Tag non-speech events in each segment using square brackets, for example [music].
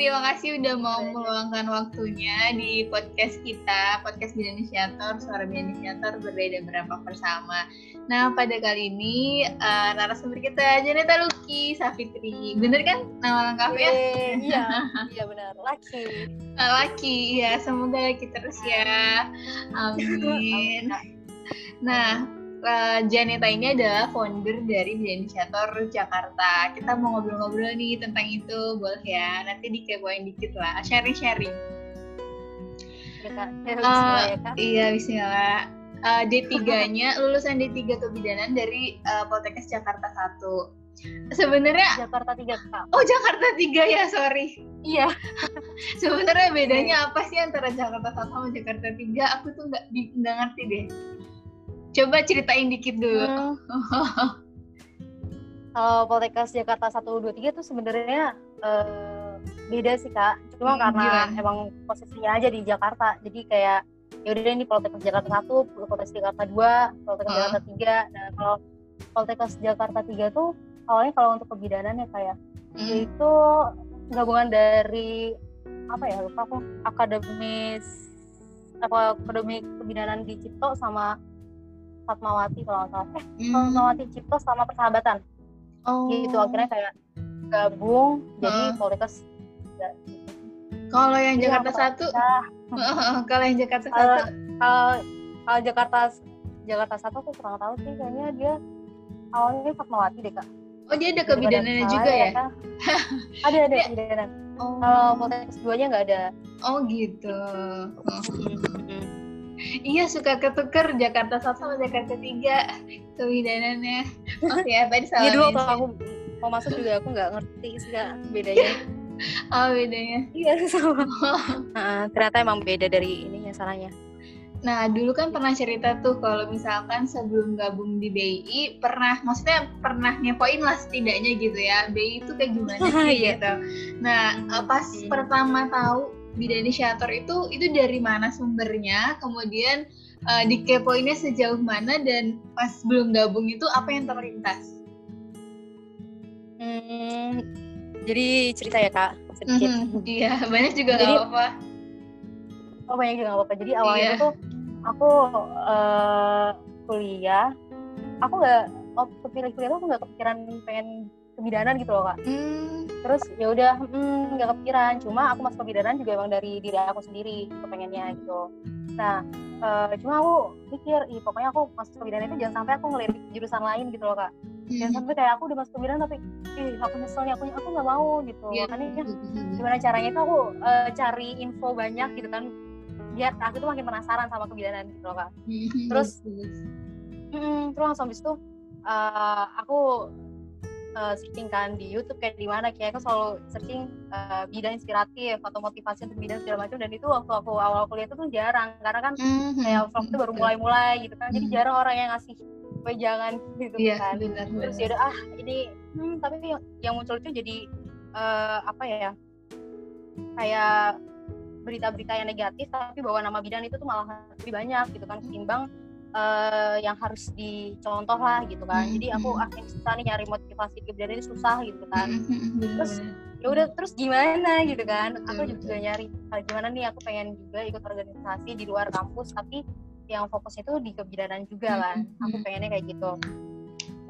terima kasih udah mau meluangkan waktunya di podcast kita, podcast Bidan Inisiator, Suara Bidan Inisiator berbeda berapa bersama. Nah, pada kali ini uh, narasumber kita Janeta Luki Safitri. Bener kan nama lengkapnya? Iya, iya benar. Laki. Uh, Laki, ya. Semoga laki terus ya. [laughs] Amin. Nah, uh, Janeta ini adalah founder dari Inisiator Jakarta. Kita mau ngobrol-ngobrol nih tentang itu, boleh ya? Nanti dikepoin dikit lah, sharing-sharing. Uh, iya, bismillah. Uh, D3-nya lulusan D3 kebidanan dari uh, Poltekkes Jakarta 1. Sebenarnya Jakarta 3 Kak. Oh, Jakarta 3 ya, sorry. Iya. [laughs] Sebenarnya bedanya apa sih antara Jakarta 1 sama Jakarta 3? Aku tuh nggak nggak ngerti deh. Coba ceritain dikit dulu. Hmm. Kalau Poltekkes Jakarta 1 2 3 tuh sebenarnya uh, beda sih Kak. Cuma hmm, karena gila. emang posisinya aja di Jakarta. Jadi kayak ya udah ini Poltekkes Jakarta 1, Poltekkes Jakarta 2, Poltekkes uh. Jakarta 3. Nah, kalau Poltekkes Jakarta 3 tuh awalnya kalau untuk kebidanan ya kayak hmm. yaitu gabungan dari apa ya lupa aku akademis apa akademik kebidanan di Cipto sama Fatmawati kalau nggak salah eh hmm. Fatmawati Cipto sama persahabatan oh. gitu akhirnya kayak gabung hmm. jadi Poltekkes [laughs] kalau yang Jakarta satu kalau yang Jakarta satu kalau Jakarta Jakarta satu aku kurang tahu sih kayaknya dia awalnya Fatmawati deh kak Oh dia ada kebidanannya juga ya? ya ada ada [laughs] kebidanan. Oh. Kalau Poltekkes duanya nggak ada. Oh gitu. Iya suka ketuker Jakarta satu sama Jakarta tiga kebidanannya. Oh ya tadi salah. Iya dulu kalau aku mau masuk juga aku nggak ngerti sih kak bedanya. [laughs] oh bedanya. Iya [laughs] sama. [laughs] uh, ternyata emang beda dari ininya salahnya. Nah, dulu kan pernah cerita tuh kalau misalkan sebelum gabung di BI pernah maksudnya pernah ngepoin lah setidaknya gitu ya. BI itu kayak gimana sih iya. gitu. Nah, pas hmm. pertama tahu bidan inisiator itu itu dari mana sumbernya kemudian uh, dikepoinnya sejauh mana dan pas belum gabung itu apa yang terlintas? Hmm, jadi cerita ya kak. Sedikit. Mm-hmm, iya banyak juga nggak apa-apa. Oh banyak juga nggak apa-apa. Jadi awalnya iya. tuh aku uh, kuliah aku nggak waktu pilih kuliah aku nggak kepikiran pengen kebidanan gitu loh kak. Hmm. terus ya udah hmm, nggak hmm, kepikiran. Cuma aku masuk kebidanan juga emang dari diri aku sendiri kepengennya gitu. Nah uh, cuma aku mikir ih pokoknya aku masuk kebidanan itu jangan sampai aku ngelirik jurusan lain gitu loh kak. Hmm. jangan sampai kayak aku udah masuk kebidanan tapi ih aku nyesel nih aku aku nggak mau gitu. Yeah. makanya gimana caranya itu aku uh, cari info banyak gitu kan biar aku tuh makin penasaran sama kebidanan gitu loh kak. Hmm, terus mm, terus langsung habis itu uh, aku uh, searching kan di YouTube kayak di mana kayak aku selalu searching uh, bidang inspiratif atau motivasi untuk bidang segala macam dan itu waktu aku awal kuliah itu tuh jarang karena kan mm-hmm. kayak vlog itu baru mulai-mulai gitu kan jadi mm-hmm. jarang orang yang ngasih jangan [laughs] gitu yeah, kan benar, terus ya ah ini hmm, tapi yang, yang muncul itu jadi uh, apa ya kayak berita-berita yang negatif tapi bawa nama bidan itu tuh malah lebih banyak gitu kan ketimbang uh, yang harus dicontoh lah gitu kan. Mm-hmm. jadi aku akhirnya susah nih nyari motivasi kebidanan ini susah gitu kan. Mm-hmm. terus ya udah terus gimana gitu kan. Aku juga nyari ah, gimana nih aku pengen juga ikut organisasi di luar kampus tapi yang fokusnya itu di kebidanan juga kan. Aku pengennya kayak gitu.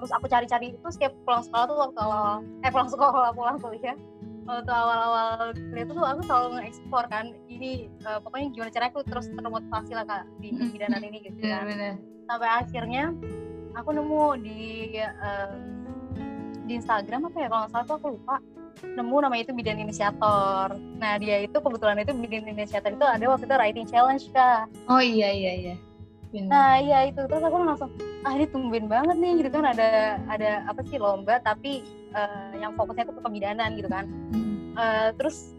Terus aku cari-cari itu setiap pulang sekolah tuh waktu awal eh pulang sekolah pulang kuliah waktu awal-awal kuliah tuh aku selalu nge-explore kan ini uh, pokoknya gimana cara aku terus termotivasi lah kak di [laughs] kebidanan ini gitu kan. yeah, sampai akhirnya aku nemu di um, di Instagram apa ya kalau nggak salah tuh aku lupa nemu nama itu bidan inisiator. Nah dia itu kebetulan itu bidan inisiator itu ada waktu itu writing challenge kak. Oh iya iya iya Benar. Nah iya itu terus aku langsung ah ini tumben banget nih gitu kan ada ada apa sih lomba tapi uh, yang fokusnya itu ke kebidanan gitu kan hmm. uh, terus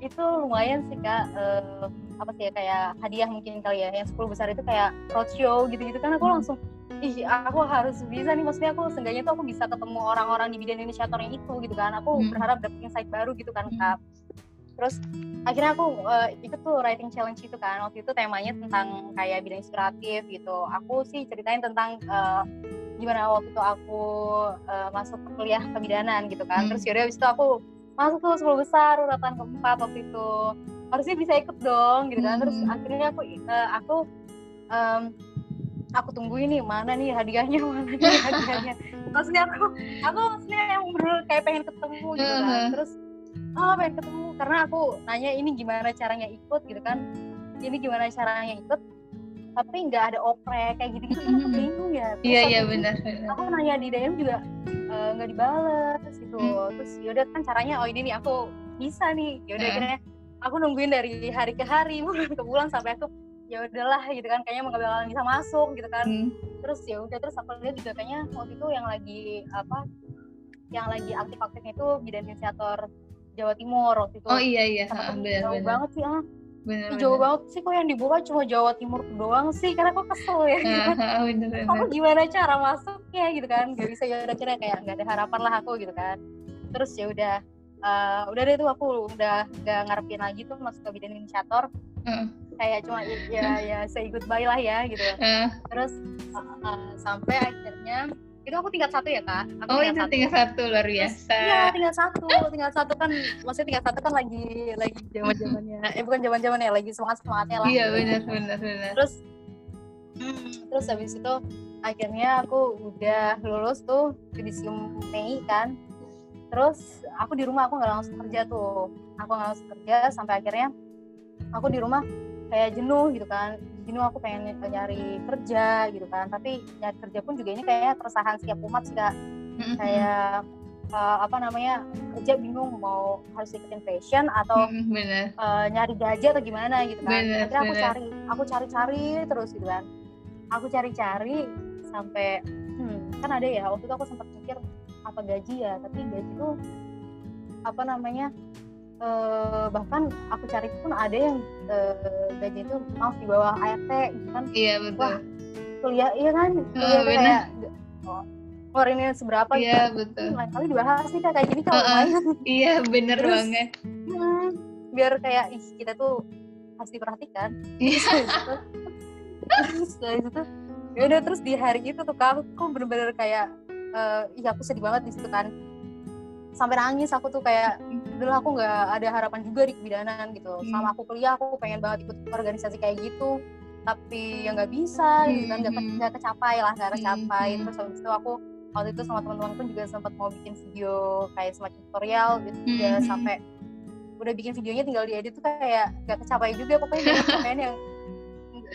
itu lumayan sih kak uh, apa sih ya kayak hadiah mungkin kali ya yang 10 besar itu kayak roadshow gitu-gitu kan aku hmm. langsung ih aku harus bisa nih maksudnya aku seenggaknya tuh aku bisa ketemu orang-orang di bidang inisiatornya itu gitu kan aku hmm. berharap dapet insight baru gitu kan kak terus akhirnya aku uh, ikut tuh writing challenge itu kan. Waktu itu temanya tentang kayak bidang inspiratif gitu. Aku sih ceritain tentang uh, gimana waktu itu aku uh, masuk kuliah kebidanan gitu kan. Hmm. terus yaudah habis itu aku masuk tuh sepuluh besar urutan keempat waktu itu. Harusnya bisa ikut dong gitu kan. Terus hmm. akhirnya aku uh, aku um, aku tunggu ini mana nih hadiahnya [laughs] mana nih hadiahnya. Maksudnya aku aku maksudnya yang bener kayak pengen ketemu gitu kan. Terus oh pengen ketemu. Karena aku nanya ini gimana caranya ikut? gitu kan. Ini gimana caranya ikut? Tapi nggak ada oprek kayak gitu gitu aku [laughs] bingung ya. Iya iya benar aku nanya di DM juga eh, nggak uh, dibales gitu. Hmm. terus yaudah kan caranya oh ini nih aku bisa nih. Yaudah uh. akhirnya aku nungguin dari hari ke hari [laughs] bulan ke bulan sampai aku ya udahlah gitu kan. Kayaknya mau bakalan bisa masuk gitu kan. Hmm. terus ya udah terus aku lihat juga kayaknya waktu itu yang lagi apa yang lagi aktif-aktifnya itu bidang inisiator Jawa Timur waktu itu oh iya iya ha, bener, jauh bener. banget sih ah Bener, jauh banget sih kok yang dibuka cuma Jawa Timur doang sih karena kok kesel ya gitu. bener, bener. aku gimana cara masuknya gitu kan gak bisa ya udah kayak nggak ada harapan lah aku gitu kan terus ya udah uh, udah deh tuh aku udah gak ngarepin lagi tuh masuk ke bidang inisiator uh. kayak cuma ya ya say goodbye lah ya gitu uh. terus uh, sampai akhirnya itu aku tingkat satu ya kak? Aku oh tingkat itu satu. tingkat satu luar biasa. iya tingkat satu tingkat satu kan maksudnya tingkat satu kan lagi lagi zaman zamannya [laughs] eh bukan zaman zamannya lagi semangat semangatnya lah. Iya benar benar benar. Terus hmm, terus habis itu akhirnya aku udah lulus tuh judisium Mei kan. Terus aku di rumah aku nggak langsung kerja tuh. Aku nggak langsung kerja sampai akhirnya aku di rumah kayak jenuh gitu kan jenuh aku pengen nyari kerja gitu kan. Tapi nyari kerja pun juga ini kayak keresahan setiap umat sih kak. Kayak uh, apa namanya kerja bingung mau harus ikutin fashion atau Uh, nyari gaji atau gimana gitu kan. Bener, akhirnya aku cari aku cari-cari terus gitu kan. Aku cari-cari sampai hmm, kan ada ya waktu itu aku sempat mikir apa gaji ya? Tapi gaji tuh apa namanya uh, bahkan aku cari pun ada yang uh, gaji itu maaf di bawah ART gitu kan. Iya betul. Wah, kuliah iya kan? Kuliah oh, kayak oh, keluarinnya seberapa iya gitu. betul. Lain kali dibahas nih kayak gini kalau uh, uh, [laughs] iya bener Terus, banget. hmm, biar kayak ih kita tuh harus diperhatikan iya. [laughs] Terus dari situ ya udah terus di hari itu tuh aku bener-bener kayak uh, iya aku sedih banget di situ kan sampai nangis aku tuh kayak dulu aku nggak ada harapan juga di kebidanan gitu hmm. sama aku kuliah aku pengen banget ikut organisasi kayak gitu tapi ya nggak bisa hmm. gitu kan nggak hmm. kecapai lah nggak tercapai hmm. terus habis itu aku waktu itu sama teman-teman pun juga sempat mau bikin video kayak semacam tutorial gitu hmm. ya sampai udah bikin videonya tinggal diedit tuh kayak nggak kecapai juga pokoknya pengen yang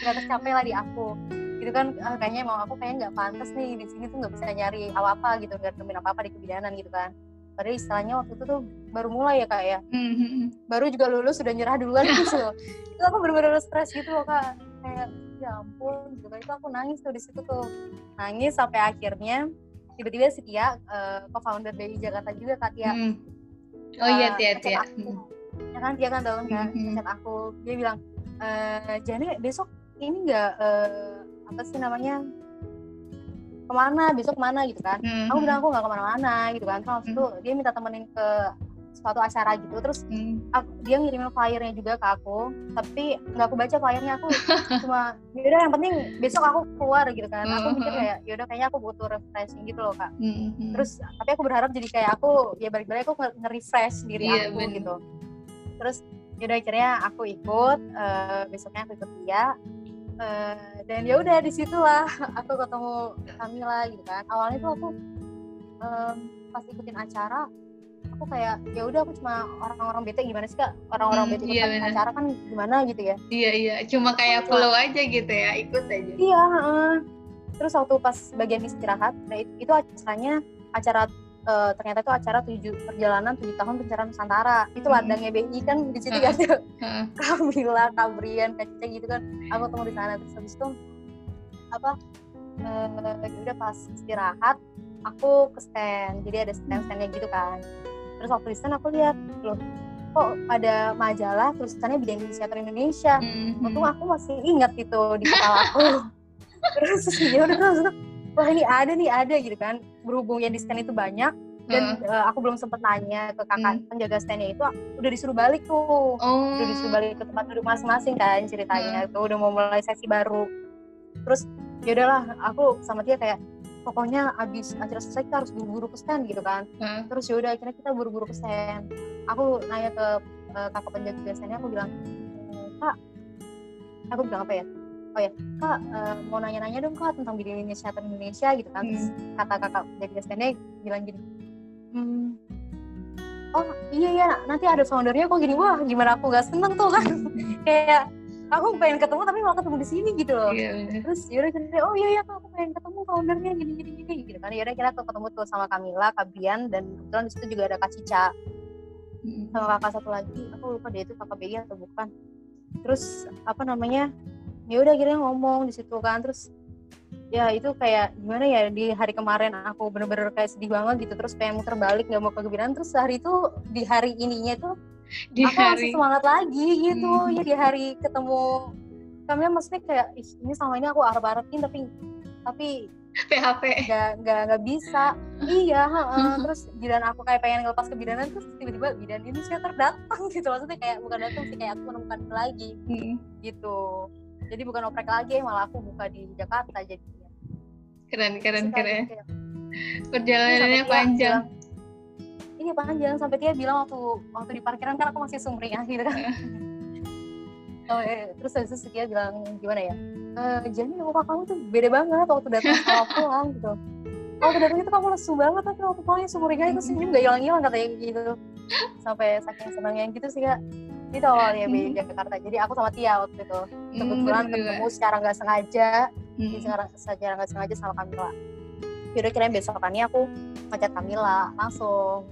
nggak tercapai lah di aku gitu kan ah, kayaknya mau aku kayaknya nggak pantas nih di sini tuh nggak bisa nyari apa apa gitu nggak nemuin apa apa di kebidanan gitu kan padahal istilahnya waktu itu tuh baru mulai ya kak ya. Mm-hmm. baru juga lulus sudah nyerah duluan [laughs] gitu. Itu aku bener-bener stres gitu loh kak. Kayak ya ampun gitu kan. Itu aku nangis tuh di situ tuh. Nangis sampai akhirnya tiba-tiba si Tia uh, co-founder dari Jakarta juga kak Tia. Mm. oh iya Tia Tia. ya kan Tia kan tahu kan mm-hmm. chat aku. Dia bilang e, Jani besok ini enggak uh, apa sih namanya ke mana besok ke mana gitu kan hmm. aku bilang aku nggak ke mana-mana gitu kan terus hmm. dia minta temenin ke suatu acara gitu terus hmm. aku, dia ngirimin flyernya juga ke aku tapi nggak aku baca flyernya aku [laughs] cuma yaudah yang penting besok aku keluar gitu kan aku mikir hmm. kayak yaudah kayaknya aku butuh refreshing gitu loh kak hmm. hmm. terus tapi aku berharap jadi kayak aku ya balik-balik aku nge-refresh diri yeah, aku bener. gitu terus yaudah akhirnya aku ikut uh, besoknya aku ikut dia uh, dan ya udah di situlah [laughs] aku ketemu Kamila gitu kan. Awalnya tuh aku um, pas ikutin acara aku kayak ya udah aku cuma orang-orang bete gimana sih kak? Orang-orang hmm, bete iya, ikutin acara kan gimana gitu ya? Iya iya. Cuma kayak flow aja gitu ya ikut aja. Iya uh, terus waktu pas bagian istirahat nah itu, itu acaranya acara uh, ternyata itu acara tujuh perjalanan tujuh tahun pencarian Nusantara. Itu hmm. ladangnya BI kan di situ kan. [laughs] Hmm. Kamila, Kabrian, Kacang gitu kan. Aku ketemu di sana. Terus habis itu apa uh, udah pas istirahat aku ke stand. Jadi ada stand-standnya gitu kan. Terus waktu di stand aku lihat loh kok ada majalah tulisannya bidang inisiator Indonesia? Mm-hmm. untung aku masih ingat gitu di kepala aku. [laughs] Terus ya udah terus wah ini ada nih ada gitu kan berhubung yang di stand itu banyak dan uh. Uh, aku belum sempet nanya ke kakak hmm. penjaga standnya itu udah disuruh balik tuh oh. udah disuruh balik ke tempat duduk masing-masing kan ceritanya hmm. tuh udah mau mulai sesi baru terus ya udahlah aku sama dia kayak pokoknya abis acara selesai kita harus buru-buru ke stand gitu kan hmm. terus yaudah akhirnya kita buru-buru ke stand aku nanya ke uh, kakak penjaga standnya aku bilang kak aku bilang apa ya oh ya kak uh, mau nanya-nanya dong kak tentang bidang Indonesia Indonesia gitu kan. Terus hmm. kata kakak penjaga standnya bilang gini hmm, oh iya ya nanti ada foundernya kok. Gini wah gimana aku gak seneng tuh kan? [laughs] Kayak aku pengen ketemu tapi malah ketemu di sini gitu loh. Yeah, terus yaudah kita oh iya iya aku pengen ketemu foundernya gini gini gini gitu kan. Yaudah kita tuh ketemu tuh sama Kamila Kabian dan kebetulan di situ juga ada Kak Cica. Hmm. sama kakak satu lagi aku lupa dia itu kakak BI atau bukan. Terus apa namanya ya udah akhirnya ngomong di situ kan terus ya itu kayak gimana ya di hari kemarin aku bener-bener kayak sedih banget gitu terus pengen muter balik nggak mau kegebiran terus hari itu di hari ininya tuh di aku hari... masih semangat lagi gitu. Hmm. ya di hari ketemu kami maksudnya kayak ini sama ini aku arep-arepin tapi tapi PHP nggak nggak nggak bisa. Iya uh, terus bidan aku kayak pengen ngelepas ke bidanan terus tiba-tiba bidan ini saya terdatang gitu. Maksudnya kayak bukan datang sih kayak aku menemukan lagi hmm. gitu jadi bukan oprek lagi malah aku buka di Jakarta jadi keren keren keren. perjalanannya panjang. bilang, ini panjang. Sampai dia bilang waktu waktu di parkiran kan aku masih sumringah gitu kan. [laughs] Oh, eh, terus itu dia bilang gimana ya? E, jadi muka kamu tuh beda banget waktu datang sama pulang gitu. Waktu datang itu kamu lesu banget tapi waktu pulangnya sumringah itu senyum [laughs] gak hilang-hilang katanya gitu. Sampai saking senangnya gitu sih kak itu awalnya di Jakarta. Jadi aku sama Tia waktu itu. Hmm, kebetulan hmm, ketemu secara nggak sengaja hmm. secara secara nggak sengaja sama Kamila. Yaudah kira besokannya aku ngajak Kamila langsung